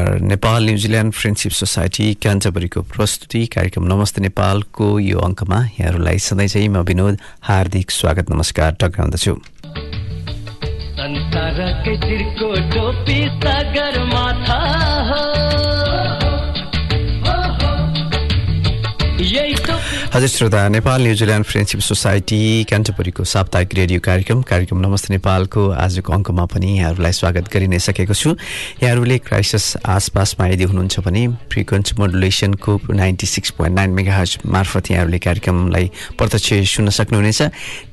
Nepal New Zealand friendship society क्यान्टबरीको प्रस्तुति कार्यक्रम नमस्ते नेपालको यो अङ्कमा यहाँहरूलाई सधैँ चाहिँ म विनोद हार्दिक स्वागत नमस्कार टक्राउँदछु। हजुर श्रोता Nepal New Zealand friendship society क्यान्टबरीको साप्ताहिक रेडियो कार्यक्रम कार्यक्रम नमस्ते नेपालको आजको अङ्कमा पनि यहाँहरूलाई स्वागत गरि नै सकेको छु। यहाँहरूले क्राइसिस आसपासमा यदि हुनुहुन्छ भने frequency मोडुलेसनको ninety six point nine mega मार्फत यहाँहरूले कार्यक्रमलाई प्रत्यक्ष सुन्न सक्नुहुनेछ।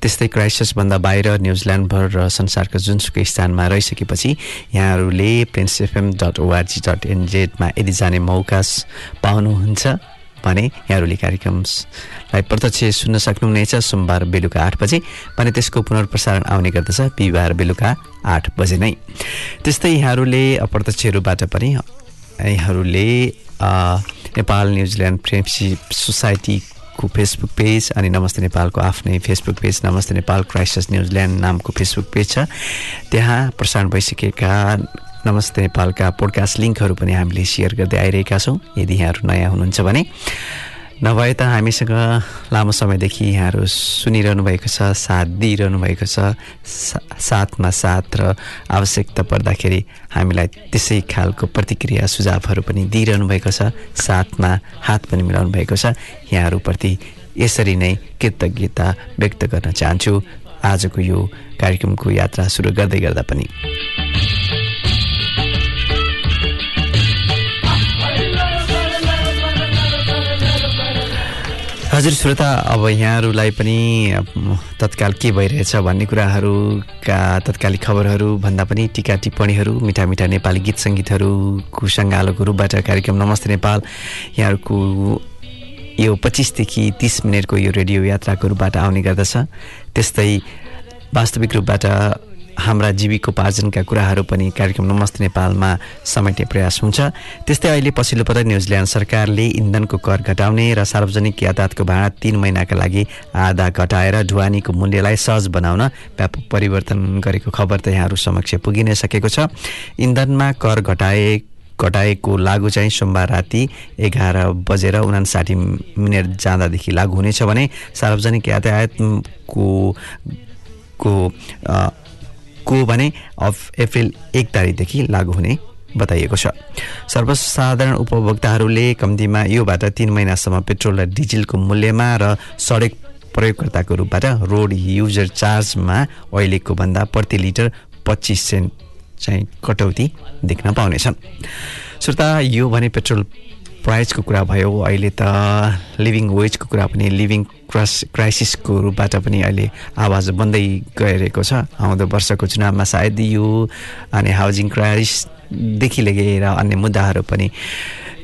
त्यस्तै क्राइसिसभन्दा बाहिर न्युजिल्यान्डभर र संसारको जुनसुकै स्थानमा रहिसकेपछि यहाँहरूले plains FM dot ORG dot एनजेडमा यदि जाने मौका पाउनुहुन्छ। भने यहाँहरूले कार्यक्रमलाई प्रत्यक्ष सुन्न सक्नुहुनेछ। सोमबार बेलुका आठ बजे भने त्यसको पुनर्प्रसारण आउने गर्दछ बिहिबार बेलुका आठ बजे नै। त्यस्तै यहाँहरूले अप्रत्यक्षहरूबाट पनि यहाँहरूले नेपाल न्युजिल्यान्ड फ्रेन्डसिप सोसाइटीको फेसबुक पेज अनि नमस्ते नेपालको आफ्नै फेसबुक पेज नमस्ते नेपाल क्राइसिस न्युजिल्यान्ड नामको फेसबुक पेज छ। त्यहाँ प्रसारण भइसकेका नमस्ते नेपालका पोडकास्ट लिङ्कहरू पनि हामीले सेयर गर्दै आइरहेका छौँ। यदि यहाँहरू नयाँ हुनुहुन्छ भने नभए त हामीसँग लामो समयदेखि यहाँहरू सुनिरहनु भएको छ साथ दिइरहनु भएको छ। सा- साथमा साथ र आवश्यकता पर्दाखेरि हामीलाई त्यसै खालको प्रतिक्रिया सुझावहरू पनि दिइरहनु भएको छ। साथमा हात पनि मिलाउनु भएको छ। यहाँहरूप्रति यसरी नै कृतज्ञता व्यक्त गर्न चाहन्छु। आजको यो कार्यक्रमको यात्रा सुरु गर्दै गर्दा पनि। हजुर श्रोता अब यहाँहरूलाई पनि तत्काल के भइरहेछ भन्ने कुराहरूका तत्कालिक खबरहरू भन्दा पनि टिका टिप्पणीहरू मिठा मिठा नेपाली गीत सङ्गीतहरूको सङ्गालोको रूपबाट कार्यक्रम नमस्ते नेपाल। यहाँहरूको यो पच्चिसदेखि तिस मिनटको यो रेडियो यात्राको रूपबाट आउने गर्दछ। त्यस्तै वास्तविक रूपबाट हाम्रा जीविकोपार्जनका कुराहरू पनि कार्यक्रम नमस्ते नेपालमा समेट्ने प्रयास हुन्छ। त्यस्तै अहिले पछिल्लो पटक न्युजिल्यान्ड सरकारले इन्धनको कर घटाउने र सार्वजनिक यातायातको भाडा तिन महिनाका लागि आधा घटाएर ढुवानीको मूल्यलाई सहज बनाउन व्यापक परिवर्तन गरेको खबर त यहाँहरू समक्ष पुगि नै सकेको छ। इन्धनमा कर घटाए घटाएको लागु चाहिँ सोमबार राति एघार बजेर उनासाठी मिनट जाँदादेखि लागु हुनेछ भने सार्वजनिक यातायातको को को भने अफ अप्रिल एक तारिकदेखि लागु हुने बताइएको छ। सर्वसाधारण उपभोक्ताहरूले कम्तीमा योबाट तिन महिनासम्म पेट्रोल र डिजलको मूल्यमा र सडक प्रयोगकर्ताको रूपबाट रोड युजर चार्जमा अहिलेको भन्दा प्रति लिटर पच्चिस सेन्ट चाहिँ कटौती देख्न पाउनेछन्। श्रोता यो भने पेट्रोल प्राइसको कुरा भयो। अहिले त लिभिङ वेजको कुरा पनि लिभिङ क्रस क्राइसिसको रूपबाट पनि अहिले आवाज बन्दै गइरहेको छ। आउँदो वर्षको चुनावमा सायद यो अनि हाउसिङ क्राइसिसदेखि लिएर अन्य मुद्दाहरू पनि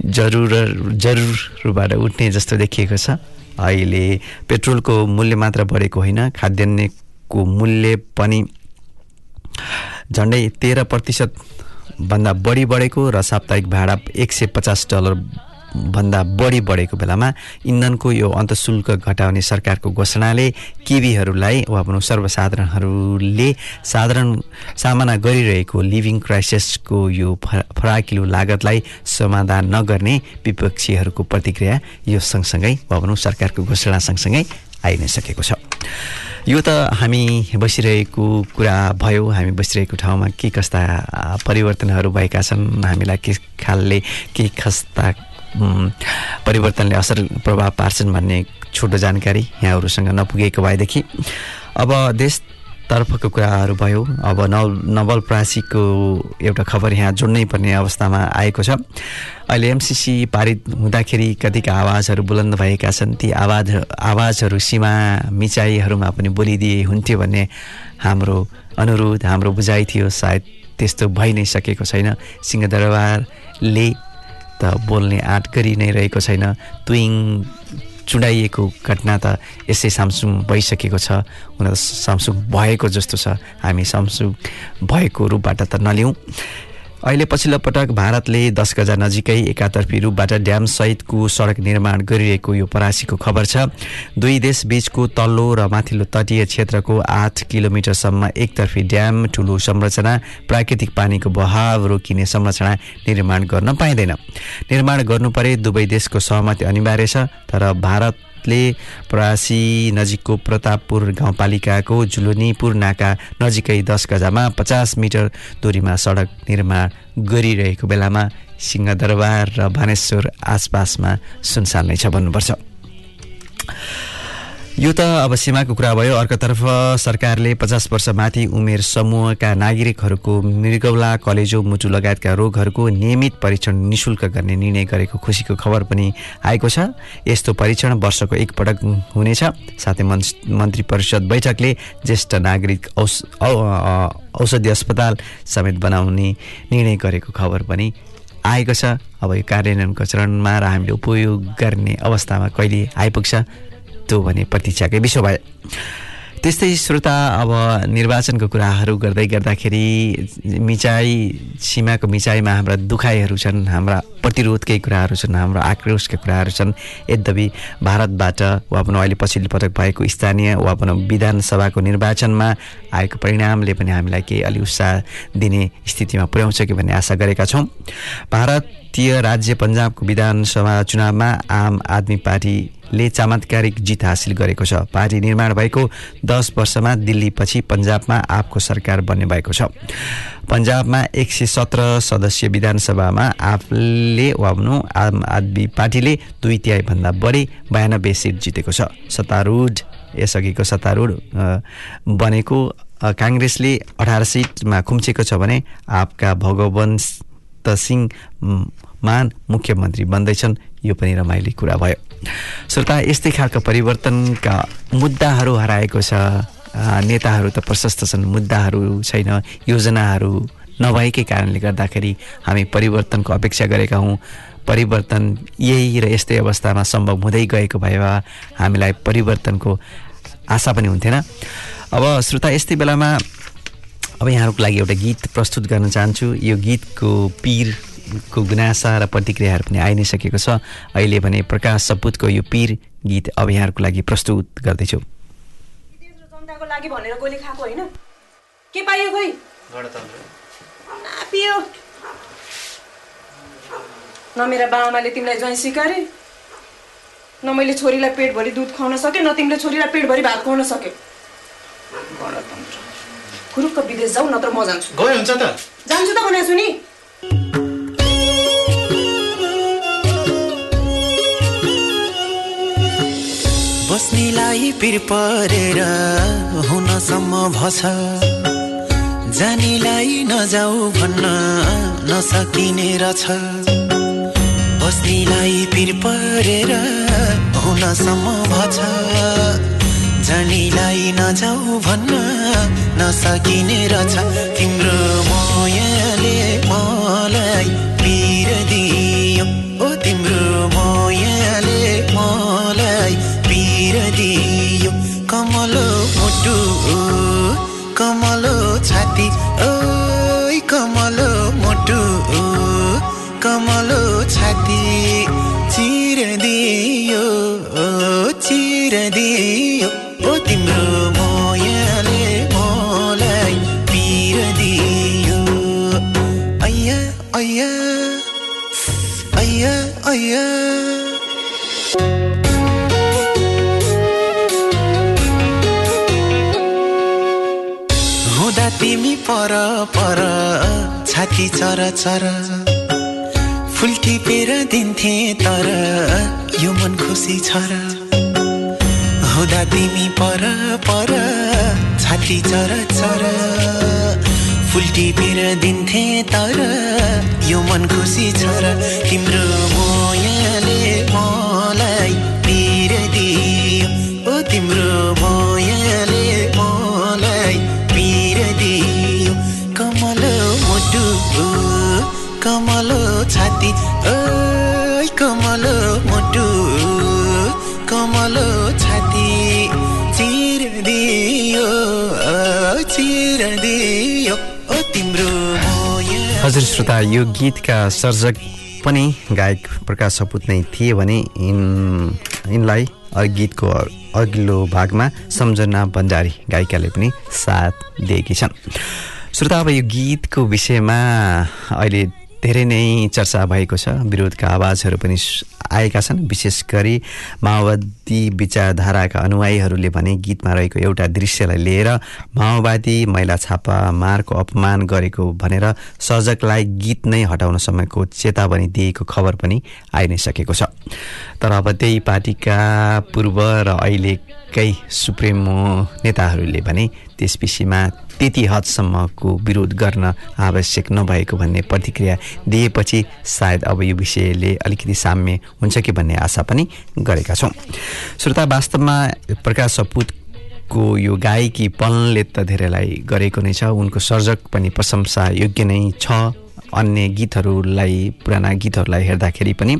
जरुर जरुरबाट उठ्ने जस्तो देखिएको छ। अहिले पेट्रोलको मूल्य मात्र बढेको होइन खाद्यान्नको मूल्य पनि झन्डै तेह्र प्रतिशत भन्दा बढी बढेको र साप्ताहिक भाडा एक सय पचास डलर भन्दा बढी बढेको बेलामा इन्धनको यो अन्तशुल्क घटाउने सरकारको घोषणाले किवीहरूलाई वा भनौँ सर्वसाधारणहरूले साधारण सामना गरिरहेको लिभिङ क्राइसिसको यो फराकिलो लागतलाई समाधान नगर्ने विपक्षीहरूको प्रतिक्रिया यो सँगसँगै वा भनौँ सरकारको घोषणा सँगसँगै आइ नै सकेको छ। यो त हामी बसिरहेको कुरा भयो हामी बसिरहेको ठाउँमा के कस्ता परिवर्तनहरू भएका छन् हामीलाई के खालले के कस्ता परिवर्तनले असर प्रभाव पार्छन् भन्ने छोटो जानकारी यहाँहरूसँग नपुगेको भएदेखि। अब देश तर्फको कुराहरू भयो। अब नव नवलप्रासीको एउटा खबर यहाँ जोड्नै पर्ने अवस्थामा आएको छ। अहिले एमसिसी पारित हुँदाखेरि कतिका आवाजहरू बुलन्द भएका छन्। ती आवाज आवाजहरू सीमा मिचाइहरूमा पनि बोलिदिए हुन्थ्यो भन्ने हाम्रो अनुरोध हाम्रो बुझाइ थियो। सायद त्यस्तो भइ नै सकेको छैन। सिंहदरबारले त बोल्ने आँट गरि नै रहेको छैन। तुइङ चुडाइएको घटना त यसै सामसुङ भइसकेको छ। हुन त सामसुङ भएको जस्तो छ। हामी सामसुङ भएको रूपबाट त नलिउँ। अहिले पछिल्लो पटक भारतले दस गजा नजिकै एकातर्फी रूपबाट ड्याम सहितको सडक निर्माण गरिरहेको यो परासीको खबर छ। दुई देश बीचको तल्लो र माथिल्लो तटीय क्षेत्रको आठ किलोमिटरसम्म एकतर्फी ड्याम ठुलो संरचना प्राकृतिक पानीको बहाव रोकिने संरचना निर्माण गर्न पाइँदैन। निर्माण गर्नु परे दुवै देशको सहमति अनिवार्य छ तर भारत भारतले परासी नजिकको प्रतापपुर गाउँपालिकाको जुलुनीपुर नाका नजिकै दस गजामा पचास मिटर दूरीमा सडक निर्माण गरिरहेको बेलामा सिंहदरबार र भानेश्वर आसपासमा सुनसान नै छ भन्नुपर्छ। यो त अब सीमाको कुरा भयो। अर्कोतर्फ सरकारले पचास वर्षमाथि उमेर समूहका नागरिकहरूको मृगौला कलेजो मुटु लगायतका रोगहरूको नियमित परीक्षण निशुल्क गर्ने निर्णय गरेको खुसीको खबर पनि आएको छ। यस्तो परीक्षण वर्षको एकपटक हुनेछ। साथै मन्त्री परिषद बैठकले ज्येष्ठ नागरिक औष औषधि अस्पताल समेत बनाउने निर्णय गरेको खबर पनि आएको छ। अब यो कार्यान्वयनको चरणमा र हामीले उपयोग गर्ने अवस्थामा कहिले आइपुग्छ? त्यो भने प्रतीक्षाकै विषय भयो। त्यस्तै श्रोता अब निर्वाचनको कुराहरू गर्दै गर्दाखेरि मिचाइ सीमाको मिचाइमा हाम्रा दुखाइहरू छन् हाम्रा प्रतिरोधकै कुराहरू छन् हाम्रो आक्रोशका कुराहरू छन्। यद्यपि भारतबाट वा भनौँ अहिले पछिल्लो पटक भएको स्थानीय वा भनौँ विधानसभाको निर्वाचनमा आएको परिणामले पनि हामीलाई केही अलि उत्साह दिने स्थितिमा पुर्याउँछ कि भन्ने आशा गरेका छौँ। भारतीय राज्य पन्जाबको विधानसभा चुनावमा आम आदमी पार्टी ले चमत्कारिक जित हासिल गरेको छ। पार्टी निर्माण भएको दस वर्षमा दिल्लीपछि पन्जाबमा आपको सरकार बन्ने भएको छ। पन्जाबमा एक सय सत्र सदस्यीय विधानसभामा आफले भनौँ आम आदमी पार्टीले दुई तिहाईभन्दा बढी बयानब्बे सिट जितेको छ। सत्तारूढ यसअघिको सत्तारूढ बनेको काङ्ग्रेसले अठार सिटमा खुम्चेको छ भने आपका भगवन्त सिंह मान मुख्यमन्त्री बन्दैछन्। यो पनि रमाइलो कुरा भयो। श्रोता यस्तै खालको परिवर्तनका मुद्दाहरू हराएको छ। नेताहरू त प्रशस्त छन् मुद्दाहरू छैन योजनाहरू नभएकै कारणले गर्दाखेरि हामी परिवर्तनको अपेक्षा गरेका हौँ। परिवर्तन यही र यस्तै अवस्थामा सम्भव हुँदै गएको भए हामीलाई परिवर्तनको आशा पनि हुन्थेन। अब श्रोता यस्तै बेलामा अब यहाँहरूको लागि एउटा गीत प्रस्तुत गर्न चाहन्छु। यो गीतको पिर को गुनासा र प्रतिक्रियाहरू पनि आइ नै सकेको छ। अहिले भने प्रकाश सपुतको यो पिर गीत अभियानको लागि प्रस्तुत गर्दैछु। जनताको लागि भनेर गोली खाएको होइन? के पाइयो खोइ? पियो न मेरा बाबामाले तिमीलाई ज्वाइँ सिकारे न मैले छोरीलाई पेटभरि दुध खुवाउन सकेँ न तिमीले छोरीलाई पेटभरि भात खुवाउन सक्यो खुरुक्क विदेश जाऊ नत्र म जान्छु। गयो हुन्छ त। जान्छु त भनेको छु नि। बस्नेलाई पिर परेर हुनसम्म भछ जानेलाई नजाऊ भन्न नसकिने रहेछ बस्नेलाई पिर परेर हुनसम्म भछ जानेलाई नजाऊ भन्न नसकिने रहेछ तिम्रो मायाले कमलो छाती चिर दियो चिर दियो ओ तिम्रो मोयाले मलाई पिर दियो अय्या अय्या अय्या अय्या। हुँदा तिमी पर पर छाती चर चर। फुल टिपेर दिन्थे तर यो मन खुसी छ र हुँदा तिमी पर पर छाती चर चर फुल टिपेर दिन्थे तर यो मन खुसी छ र तिम्रो मोयाले श्रोता यो गीतका सर्जक पनि गायक प्रकाश सपुत नै थिए भने यिन यिनलाई गीतको अघिल्लो भागमा सम्झना भण्डारी गायिकाले पनि साथ दिएकी छन्। श्रोता अब यो गीतको विषयमा अहिले धेरै नै चर्चा भएको छ। विरोधका आवाजहरू पनि आएका छन्। विशेष गरी माओवादी विचारधाराका अनुयायीहरूले भने गीतमा रहेको एउटा दृश्यलाई लिएर माओवादी महिला छापा मारको अपमान गरेको भनेर सर्जकलाई गीत नै हटाउन समयको चेतावनी दिएको खबर पनि आइ नै सकेको छ। तर अब त्यही पार्टीका पूर्व र अहिलेकै सुप्रिमो नेताहरूले भने त्यस विषयमा त्यति हदसम्मको विरोध गर्न आवश्यक नभएको भन्ने प्रतिक्रिया दिएपछि सायद अब यो विषयले अलिकति साम्य हुन्छ कि भन्ने आशा पनि गरेका छौँ। श्रोता वास्तवमा प्रकाश सपुतको यो गायकी पलले त धेरैलाई गरेको नै छ। उनको सर्जक पनि प्रशंसा योग्य नै छ। अन्य गीतहरूलाई पुराना गीतहरूलाई हेर्दाखेरि पनि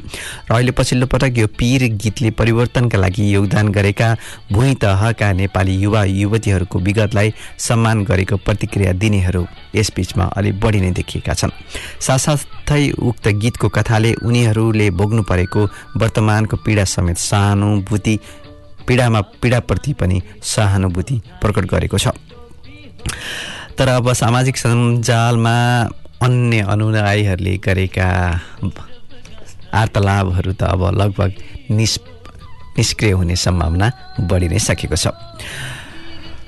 र अहिले पछिल्लो पटक यो पीर गीतले परिवर्तनका लागि योगदान गरेका भुइँ तहका नेपाली युवा युवतीहरूको विगतलाई सम्मान गरेको प्रतिक्रिया दिनेहरू यसबीचमा अलिक बढी नै देखिएका छन्। साथसाथै उक्त गीतको कथाले उनीहरूले भोग्नु परेको वर्तमानको पीडा समेत सहानुभूति पीडामा पीडाप्रति पनि सहानुभूति प्रकट गरेको छ। तर अब सामाजिक सञ्जालमा अन्य अनुयायीहरूले गरेका वार्तालापहरू त अब लगभग निस् निष्क्रिय हुने सम्भावना बढी नै सकेको छ।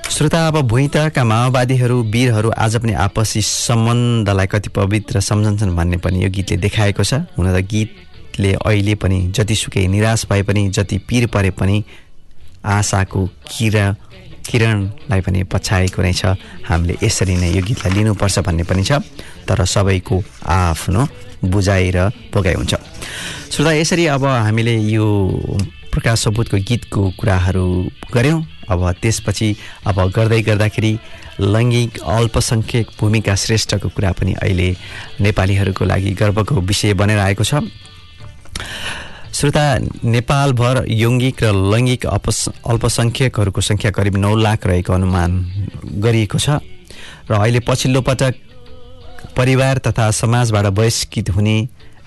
श्रोता अब भुइँतका माओवादीहरू वीरहरू आज पनि आपसी सम्बन्धलाई कति पवित्र सम्झन्छन् भन्ने पनि यो गीतले देखाएको छ। हुन त गीतले अहिले पनि जतिसुकै निराश भए पनि जति पीर परे पनि आशाको किरा किरणलाई पनि पछाएको नै छ। हामीले यसरी नै यो गीतलाई लिनुपर्छ भन्ने पनि छ तर सबैको आफ्नो बुझाइ र भोगाइ हुन्छ। श्रोता यसरी अब हामीले यो प्रकाश सपुतको गीतको कुराहरू गऱ्यौँ। अब त्यसपछि अब गर्दै गर्दाखेरि लैङ्गिक अल्पसङ्ख्यक भूमिका श्रेष्ठको कुरा पनि अहिले नेपालीहरूको लागि गर्वको विषय बनेर आएको छ। श्रोता नेपालभर यौङ्गिक र लैङ्गिक अपस अल्पसङ्ख्यकहरूको सङ्ख्या करिब नौ लाख रहेको अनुमान गरिएको छ र अहिले पछिल्लो पटक परिवार तथा समाजबाट बहिष्कृत हुने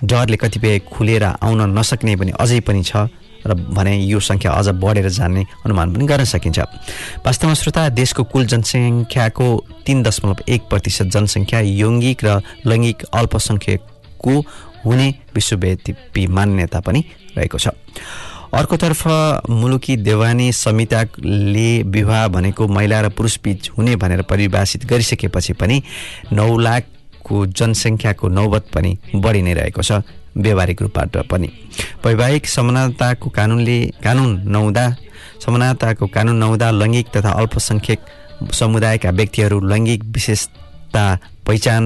डरले कतिपय खुलेर आउन नसक्ने पनि अझै पनि छ र भने यो सङ्ख्या अझ बढेर जाने अनुमान पनि गर्न सकिन्छ। वास्तवमा श्रोता देशको कुल जनसङ्ख्याको तिन दशमलव एक प्रतिशत जनसङ्ख्या यौङ्गिक र लैङ्गिक अल्पसङ्ख्यकको हुने विश्वव्यापी मान्यता पनि रहेको छ। अर्कोतर्फ मुलुकी देवानी संहिताले विवाह भनेको महिला र पुरुषबीच हुने भनेर परिभाषित गरिसकेपछि पनि नौ लाखको जनसङ्ख्याको नौबत पनि बढी नै रहेको छ व्यवहारिक रूपबाट पनि। वैवाहिक समानताको कानुनले कानुन नहुँदा समानताको कानुन नहुँदा लैङ्गिक तथा अल्पसङ्ख्यक समुदायका व्यक्तिहरू लैङ्गिक विशेषता पहिचान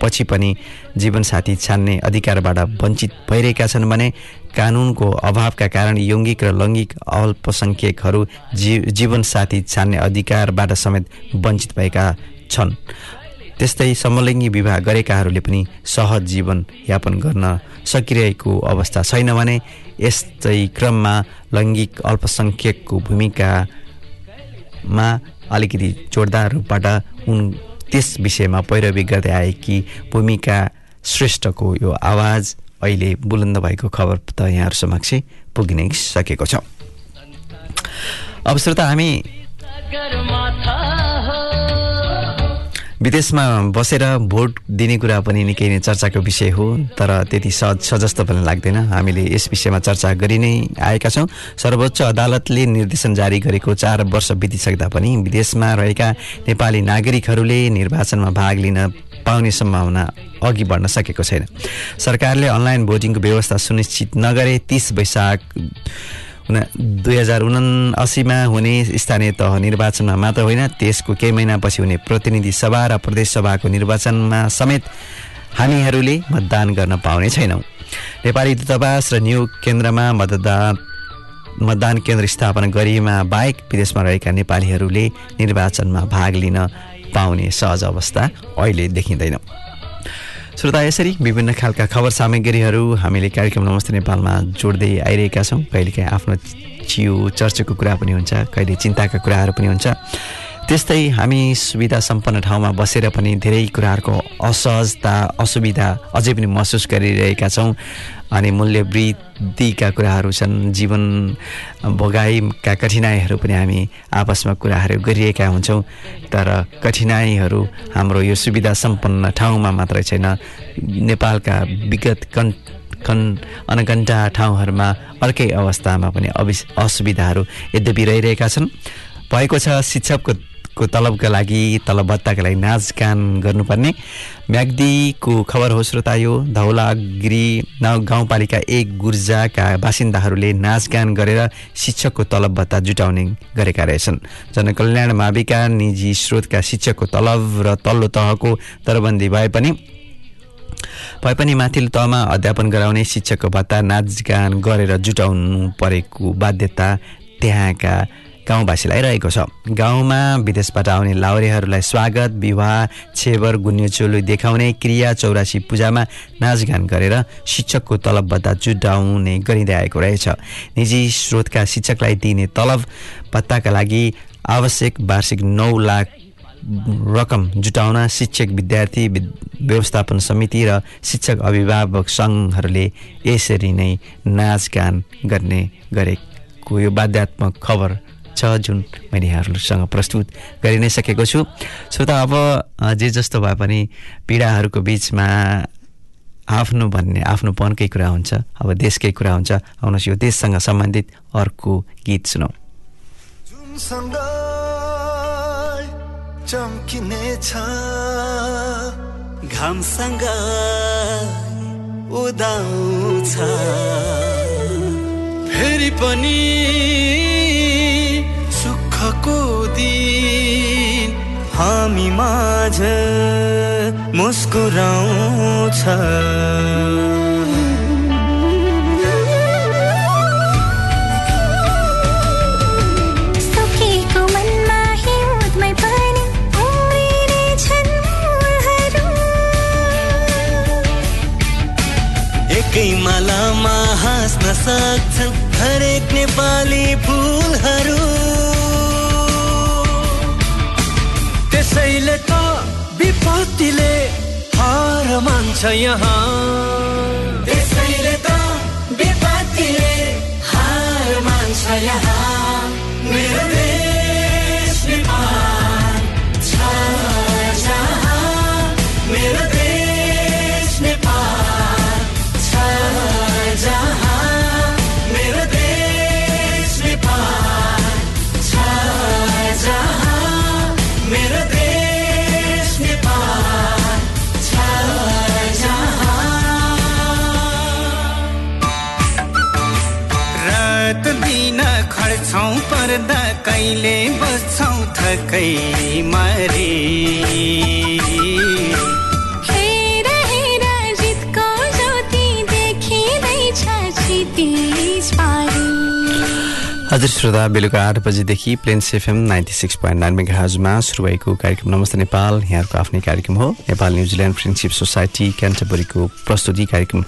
पछि पनि जीवनसाथी छान्ने अधिकारबाट वञ्चित भइरहेका छन् भने कानुनको अभावका कारण यौङ्गिक र लैङ्गिक अल्पसङ्ख्यकहरू जी जीवनसाथी छान्ने अधिकारबाट समेत वञ्चित भएका छन्। त्यस्तै समलिङ्गी विवाह गरेकाहरूले पनि सहज जीवन यापन गर्न सकिरहेको अवस्था छैन भने यस्तै क्रममा लैङ्गिक अल्पसङ्ख्यकको भूमिकामा अलिकति जोरदार रूपबाट उन त्यस विषयमा पैरवी गर्दै आएकी भूमिका श्रेष्ठको यो आवाज अहिले बुलन्द भएको खबर त यहाँहरू समक्ष पुगि नै सकेको छ। अब श्रोता हामी विदेशमा बसेर भोट दिने कुरा पनि निकै नै चर्चाको विषय हो तर त्यति सहज छ जस्तो पनि लाग्दैन। हामीले यस विषयमा चर्चा गरि नै आएका छौँ। सर्वोच्च अदालतले निर्देशन जारी गरेको चार वर्ष बितिसक्दा पनि विदेशमा रहेका नेपाली नागरिकहरूले निर्वाचनमा भाग लिन पाउने सम्भावना अघि बढ्न सकेको छैन। सरकारले अनलाइन भोटिङको व्यवस्था सुनिश्चित नगरे तिस वैशाख दुई हजार उनासीमा हुने स्थानीय तह निर्वाचनमा मात्र होइन त्यसको केही महिनापछि हुने प्रतिनिधि सभा र प्रदेश सभाको निर्वाचनमा समेत हामीहरूले मतदान गर्न पाउने छैनौँ। नेपाली दूतावास र न्यू केन्द्रमा मतदान मतदान केन्द्र स्थापना गरिएमा बाहेक विदेशमा रहेका नेपालीहरूले निर्वाचनमा भाग लिन पाउने सहज अवस्था अहिले देखिँदैन। श्रोता यसरी विभिन्न खालका खबर सामग्रीहरू हामीले कार्यक्रम नमस्ते नेपालमा जोड्दै आइरहेका छौँ। कहिलेकाहीँ आफ्नो चियो चर्चाको कुरा पनि हुन्छ कहिले चिन्ताका कुराहरू पनि हुन्छ। त्यस्तै हामी सुविधा सम्पन्न ठाउँमा बसेर पनि धेरै कुराहरूको असहजता असुविधा अझै पनि महसुस गरिरहेका छौँ। अनि मूल्य वृद्धिका कुराहरू छन् जीवन भोगाइका कठिनाइहरू पनि हामी आपसमा कुराहरू गरिरहेका हुन्छौँ। तर कठिनाइहरू हाम्रो यो सुविधा सम्पन्न ठाउँमा मात्रै छैन। नेपालका विगत कन् कन् अनगन्टा ठाउँहरूमा अर्कै अवस्थामा पनि अविस असुविधाहरू यद्यपि रहिरहेका छन्। भएको छ शिक्षकको को तलबका लागि तलब भत्ताका लागि नाचगान गर्नुपर्ने। म्याग्दीको खबर हो श्रोता यो। धौलागिरी गाउँपालिका एक गुर्जाका बासिन्दाहरूले नाचगान गरेर शिक्षकको तलब भत्ता जुटाउने गरेका रहेछन्। जनकल्याण माविका निजी स्रोतका शिक्षकको तलब र तल्लो तहको दरबन्दी भए पनि भए पनि माथिल्लो तहमा अध्यापन गराउने शिक्षकको भत्ता नाचगान गरेर जुटाउनु परेको बाध्यता त्यहाँका गाउँवासीलाई रहेको छ। गाउँमा विदेशबाट आउने लाउरेहरूलाई स्वागत विवाह छेवर गुन्यो चोलो देखाउने क्रिया चौरासी पूजामा नाचगान गरेर शिक्षकको तलब भत्ता जुटाउने गरिँदै आएको रहेछ। निजी स्रोतका शिक्षकलाई दिने तलब भत्ताका लागि आवश्यक वार्षिक नौ लाख रकम जुटाउन शिक्षक विद्यार्थी व्यवस्थापन समिति र शिक्षक अभिभावक सङ्घहरूले यसरी नै नाचगान गर्ने गरेको यो बाध्यात्मक खबर छ जुन मैले यहाँहरूसँग प्रस्तुत गरि नै सकेको छु। श्रोता अब जे जस्तो भए पनि पीडाहरूको बिचमा आफ्नो भन्ने आफ्नोपनकै कुरा हुन्छ। अब देशकै कुरा हुन्छ। आउनुहोस् यो देशसँग सम्बन्धित अर्को गीत सुनौ। चम्किनेछ घामसँग उदाउँछ फेरि पनि दुःखको दिन हामी माझ मुस्कुराउँछ। एकै मालामा हाँस्न सक्छन् हरेक नेपाली फुलहरू। त्यसैले त विपत्तिले हार मान्छ यहाँ। त्यसैले त विपत्तिले हार मान्छ यहाँ। खड्छौँ पर्दा कहिले बस्छौँ थकै मारे। हजुर श्रोता बेलुका आठ बजीदेखि plains FM ninety six point nine मेगाजमा सुरु भएको कार्यक्रम नमस्ते नेपाल। यहाँहरूको आफ्नै कार्यक्रम हो। Nepal New Zealand friendship society क्यान्टबरीको प्रस्तुति कार्यक्रम।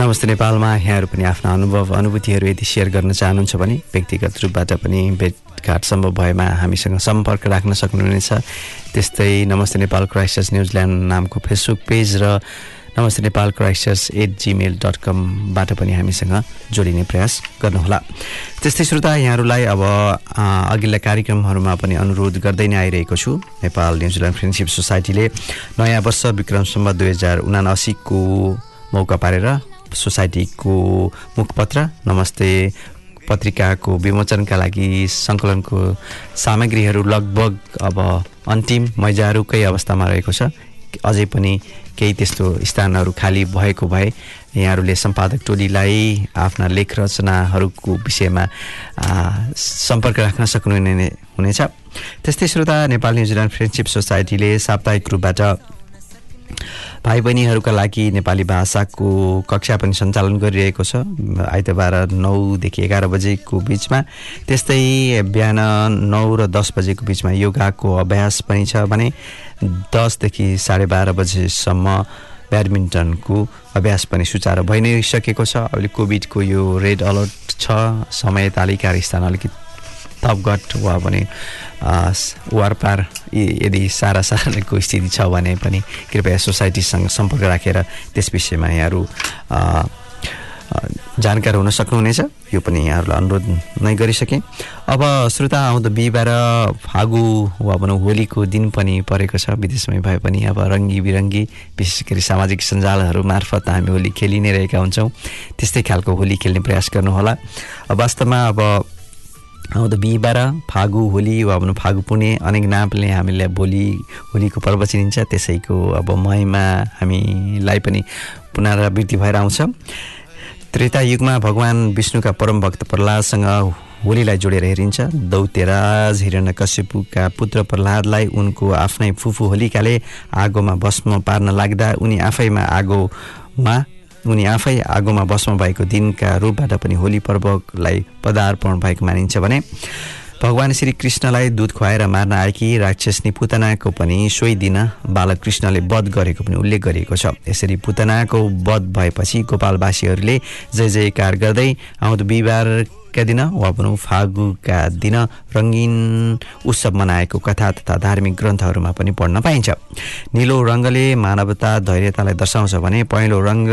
नमस्ते नेपालमा। यहाँहरू पनि आफ्ना अनुभव अनुभूतिहरू यदि सेयर गर्न चाहनुहुन्छ भने व्यक्तिगत रूपबाट पनि भेटघाट सम्भव भएमा हामीसँग सम्पर्क राख्न सक्नुहुनेछ। त्यस्तै नमस्ते नेपाल क्राइस्टर्स न्युजिल्यान्ड नामको फेसबुक पेज र नमस्ते नेपाल क्राइस्टर्स एट जिमेल डट कमबाट पनि हामीसँग जोडिने प्रयास गर्नुहोला। त्यस्तै श्रोता यहाँहरूलाई अब अघिल्ला कार्यक्रमहरूमा पनि अनुरोध गर्दै नै आइरहेको छु। नेपाल न्युजिल्यान्ड फ्रेन्डसिप सोसाइटीले नयाँ वर्ष विक्रमसम्म दुई हजार उनासीको मौका पारेर सोसाइटीको मुखपत्र नमस्ते पत्रिकाको विमोचनका लागि सङ्कलनको सामग्रीहरू लगभग अब अन्तिम मैजारुकै अवस्थामा रहेको छ। अझै पनि केही त्यस्तो स्थानहरू खाली भएको भए यहाँहरूले सम्पादक टोलीलाई आफ्ना लेख रचनाहरूको विषयमा सम्पर्क राख्न सक्नुहुने हुनेछ। त्यस्तै श्रोता नेपाल न्युजिल्यान्ड फ्रेन्डसिप सोसाइटीले साप्ताहिक रूपबाट भाइ बहिनीहरूका लागि नेपाली भाषाको कक्षा पनि सञ्चालन गरिरहेको छ। आइतबार नौदेखि एघार बजेको बिचमा त्यस्तै बिहान नौ र दस बजेको बिचमा योगाको अभ्यास पनि छ भने दसदेखि साढे बाह्र बजेसम्म ब्याडमिन्टनको अभ्यास पनि सुचारू भइ नै सकेको छ। अहिले कोभिडको यो रेड अलर्ट छ। समय तालिका स्थान अलिकति थपघट वा भने वारपार यदि सारा साराको स्थिति छ भने पनि कृपया सोसाइटीसँग सम्पर्क राखेर त्यस विषयमा यहाँहरू जानकार हुन सक्नुहुनेछ। यो पनि यहाँहरूलाई अनुरोध नै गरिसकेँ। अब श्रोता आउँदो बिहिबार फागु वा भनौँ होलीको दिन पनि परेको छ। विदेशमै भए पनि अब रङ्गी बिरङ्गी विशेष गरी सामाजिक सञ्जालहरू मार्फत हामी होली खेलि नै रहेका हुन्छौँ। त्यस्तै खालको होली खेल्ने प्रयास गर्नुहोला। वास्तवमा अब आउँदो बिहिबार फागु होली वा भनौँ फागु पुर्णे अनेक नामले हामीलाई भोलि होलीको पर्व चिनिन्छ। त्यसैको अब महीमा हामीलाई पनि पुनरावृत्ति भएर आउँछ। त्रेता युगमा भगवान् विष्णुका परम भक्त प्रह्लादसँग होलीलाई जोडेर हेरिन्छ। दौतेराज हिरण्यकश्यपुका पुत्र प्रह्लादलाई उनको आफ्नै फुफू होलिकाले आगोमा भस्म पार्न लाग्दा उनी आफैमा आगोमा उनी आफै आगोमा भस्म भएको दिनका रूपबाट पनि होली पर्वलाई पदार्पण भएको मानिन्छ भने भगवान् श्री कृष्णलाई दुध खुवाएर मार्न आएकी राक्षसनी पुतनाको पनि सोही दिन बालकृष्णले वध गरेको पनि उल्लेख गरिएको छ। यसरी पुतनाको वध भएपछि गोपालवासीहरूले जय जयकार गर्दै आउँदो बिहिबारका दिन वा भनौँ फागुका दिन रङ्गीन उत्सव मनाएको कथा तथा धार्मिक ग्रन्थहरूमा पनि पढ्न पाइन्छ। निलो रङ्गले मानवता धैर्यतालाई दर्शाउँछ भने पहेँलो रङ्ग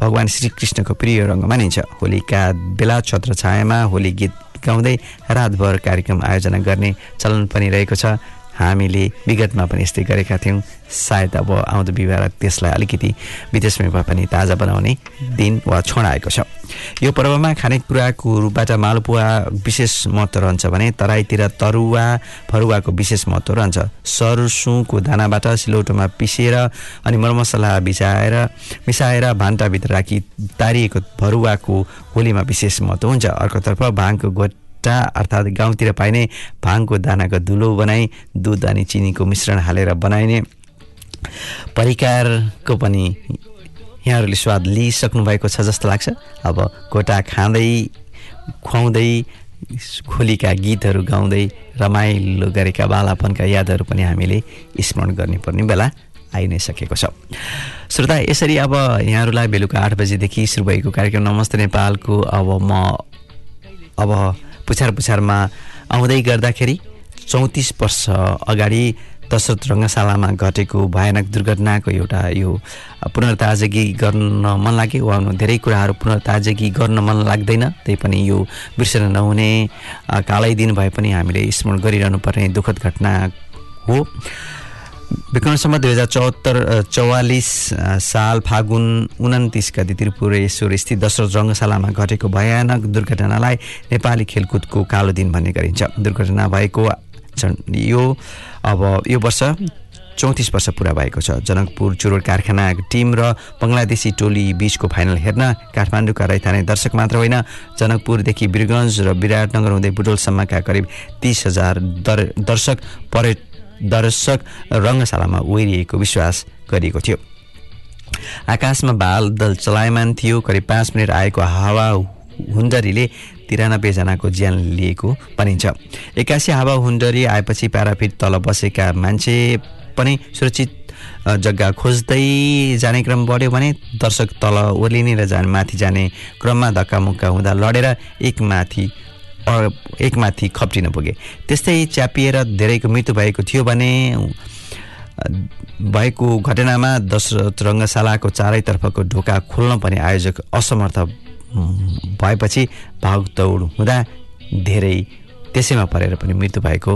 भगवान् श्रीकृष्णको प्रिय रङ्ग मानिन्छ। होलीका बेला छत्र छायामा होली गीत गाउँदै रातभर कार्यक्रम आयोजना गर्ने चलन पनि रहेको छ। हामीले विगतमा पनि यस्तै गरेका थियौँ। सायद अब आउँदो बिहिबार त्यसलाई अलिकति विदेशमै भए पनि ताजा बनाउने दिन वा क्षण आएको छ। यो पर्वमा खानेकुराको रूपबाट मालपुवा विशेष महत्त्व रहन्छ भने तराईतिर तरुवा फरुवाको विशेष महत्त्व रहन्छ। सरसुको दानाबाट सिलौटोमा पिसेर अनि मरमसला बिसाएर मिसाएर भान्टाभित्र राखी तारिएको भरुवाको होलीमा विशेष महत्त्व हुन्छ। अर्कोतर्फ भाङको गोटा अर्थात् गाउँतिर पाइने भाङको दानाको धुलो बनाई दुध अनि चिनीको मिश्रण हालेर बनाइने परिकारको पनि यहाँहरूले स्वाद लिइसक्नु भएको छ जस्तो लाग्छ। अब गोटा खाँदै खुवाउँदै खोलीका गीतहरू गाउँदै रमाइलो गरेका बालापनका यादहरू पनि हामीले स्मरण गर्ने पर्ने बेला आइ नै सकेको छ। श्रोता यसरी अब यहाँहरूलाई बेलुका आठ बजीदेखि सुरु भएको कार्यक्रम नमस्ते नेपालको अब म अब पुछार पुछारमा आउँदै गर्दाखेरि चौतिस वर्ष अगाडि दशरथ रङ्गशालामा घटेको भयानक दुर्घटनाको एउटा यो पुनर्ताजगी गर्न मन लाग्यो। वा धेरै कुराहरू पुनर्ताजगी गर्न मन लाग्दैन त्यही पनि यो बिर्सन नहुने कालै दिन भए पनि हामीले स्मरण गरिरहनु पर्ने दुःखद घटना हो। विक्रमसम्म दुई हजार चौहत्तर चौवालिस साल फागुन उन्तिस गति त्रिपुरेश्वर स्थित दशरथ रङ्गशालामा घटेको भयानक दुर्घटनालाई नेपाली खेलकुदको कालो दिन भन्ने गरिन्छ। दुर्घटना भएको यो अब यो वर्ष चौतिस वर्ष पुरा भएको छ। जनकपुर चुरोट कारखाना टिम र बङ्गलादेशी टोली बिचको फाइनल हेर्न काठमाडौँका रैथाने दर्शक मात्र होइन जनकपुरदेखि वीरगञ्ज र विराटनगर हुँदै बुटोलसम्मका करिब तिस हजार दर दर्शक पर्यट दर्शक रङ्गशालामा ओरिएको विश्वास गरिएको थियो। आकाशमा बादल चलायमान थियो करिब पाँच मिनट आएको हावा हुन्डरीले तिरानब्बेजनाको ज्यान लिएको भनिन्छ। एक्कासी हावा हुन्डरी आएपछि प्याराफिट तल बसेका मान्छे पनि सुरक्षित जग्गा खोज्दै जाने क्रम बढ्यो भने दर्शक तल ओर्लिने र जाने माथि जाने क्रममा धक्कामुक्का हुँदा लडेर एक माथि एकमाथि खप्टिन पुगे। त्यस्तै च्यापिएर धेरैको मृत्यु भएको थियो भने भएको घटनामा दशरथ रङ्गशालाको चारैतर्फको ढोका खोल्न पनि आयोजक असमर्थ भएपछि भागदौड हुँदा धेरै त्यसैमा परेर पनि मृत्यु भएको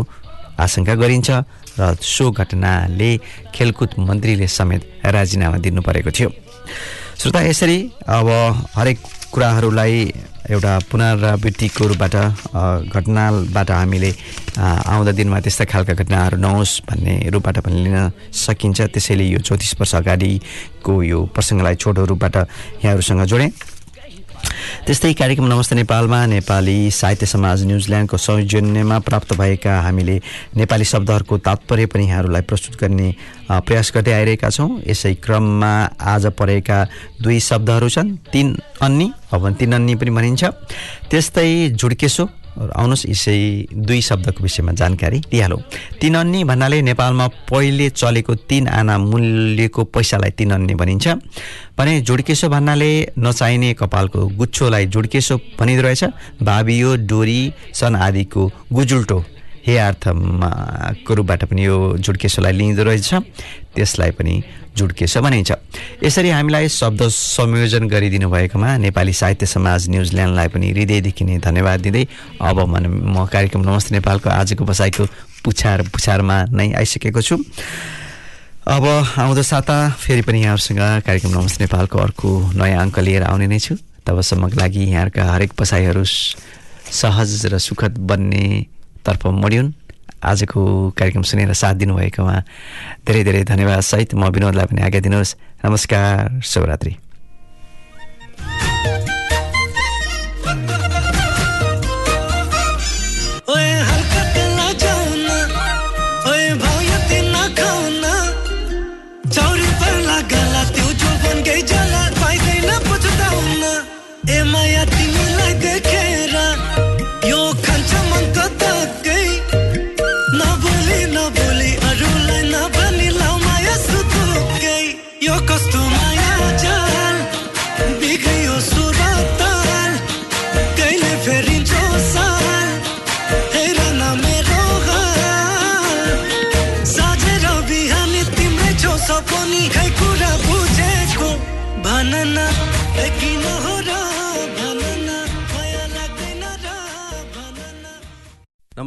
आशंका गरिन्छ र सो घटनाले खेलकुद मन्त्रीले समेत राजीनामा दिनु परेको थियो। श्रोता यसरी अब हरेक कुराहरूलाई एउटा पुनरावृत्तिको रूपबाट घटनाबाट हामीले आउँदा दिनमा त्यस्ता खालका घटनाहरू नहोस् भन्ने रूपबाट पनि लिन सकिन्छ। त्यसैले यो चौतिस वर्ष अगाडिको यो प्रसङ्गलाई छोटो रूपबाट यहाँहरूसँग जोडेँ। त्यस्तै कार्यक्रम नमस्ते नेपालमा नेपाली साहित्य समाज न्युजिल्यान्डको सौजन्यमा प्राप्त भएका हामीले नेपाली शब्दहरूको तात्पर्य पनि यहाँहरूलाई प्रस्तुत गर्ने प्रयास गर्दै आइरहेका छौँ। यसै क्रममा आज परेका दुई शब्दहरू छन्। तिन अन्नी अब तिन अन्नी पनि भनिन्छ। त्यस्तै जुड्केसो आउनुहोस् यसै दुई शब्दको विषयमा जानकारी दिइहालौँ। तिन भन्नाले नेपालमा पहिले चलेको तिन आना मूल्यको पैसालाई तिन अन्नी भनिन्छ। भने जुड्केसो भन्नाले नचाहिने कपालको गुच्छोलाई जुड्केसो भनिँदो रहेछ। भावियो डोरी सन आदिको गुजुल्टो। हे अर्थमा को रूपबाट पनि यो जुड्केसोलाई लिइँदो रहेछ। त्यसलाई पनि जुड्केसो भनिन्छ। यसरी हामीलाई शब्द संयोजन गरिदिनु भएकोमा नेपाली साहित्य समाज न्युजिल्यान्डलाई पनि हृदयदेखि नै धन्यवाद दिँदै अब मन म कार्यक्रम नमस्ते नेपालको आजको बसाइको पुछार पुछारमा नै आइसकेको छु। अब आउँदो साता फेरि पनि यहाँहरूसँग कार्यक्रम नमस्ते नेपालको अर्को नयाँ अङ्क लिएर आउने नै छु। तबसम्मको लागि यहाँहरूका हरेक बसाइहरू सहज र सुखद बन्ने तर्फ मोडियुन् आजको कार्यक्रम सुनेर साथ दिनुभएकोमा धेरै धेरै धन्यवाद सहित म विनोदलाई पनि आज्ञा दिनुहोस्। नमस्कार शुभरात्रि।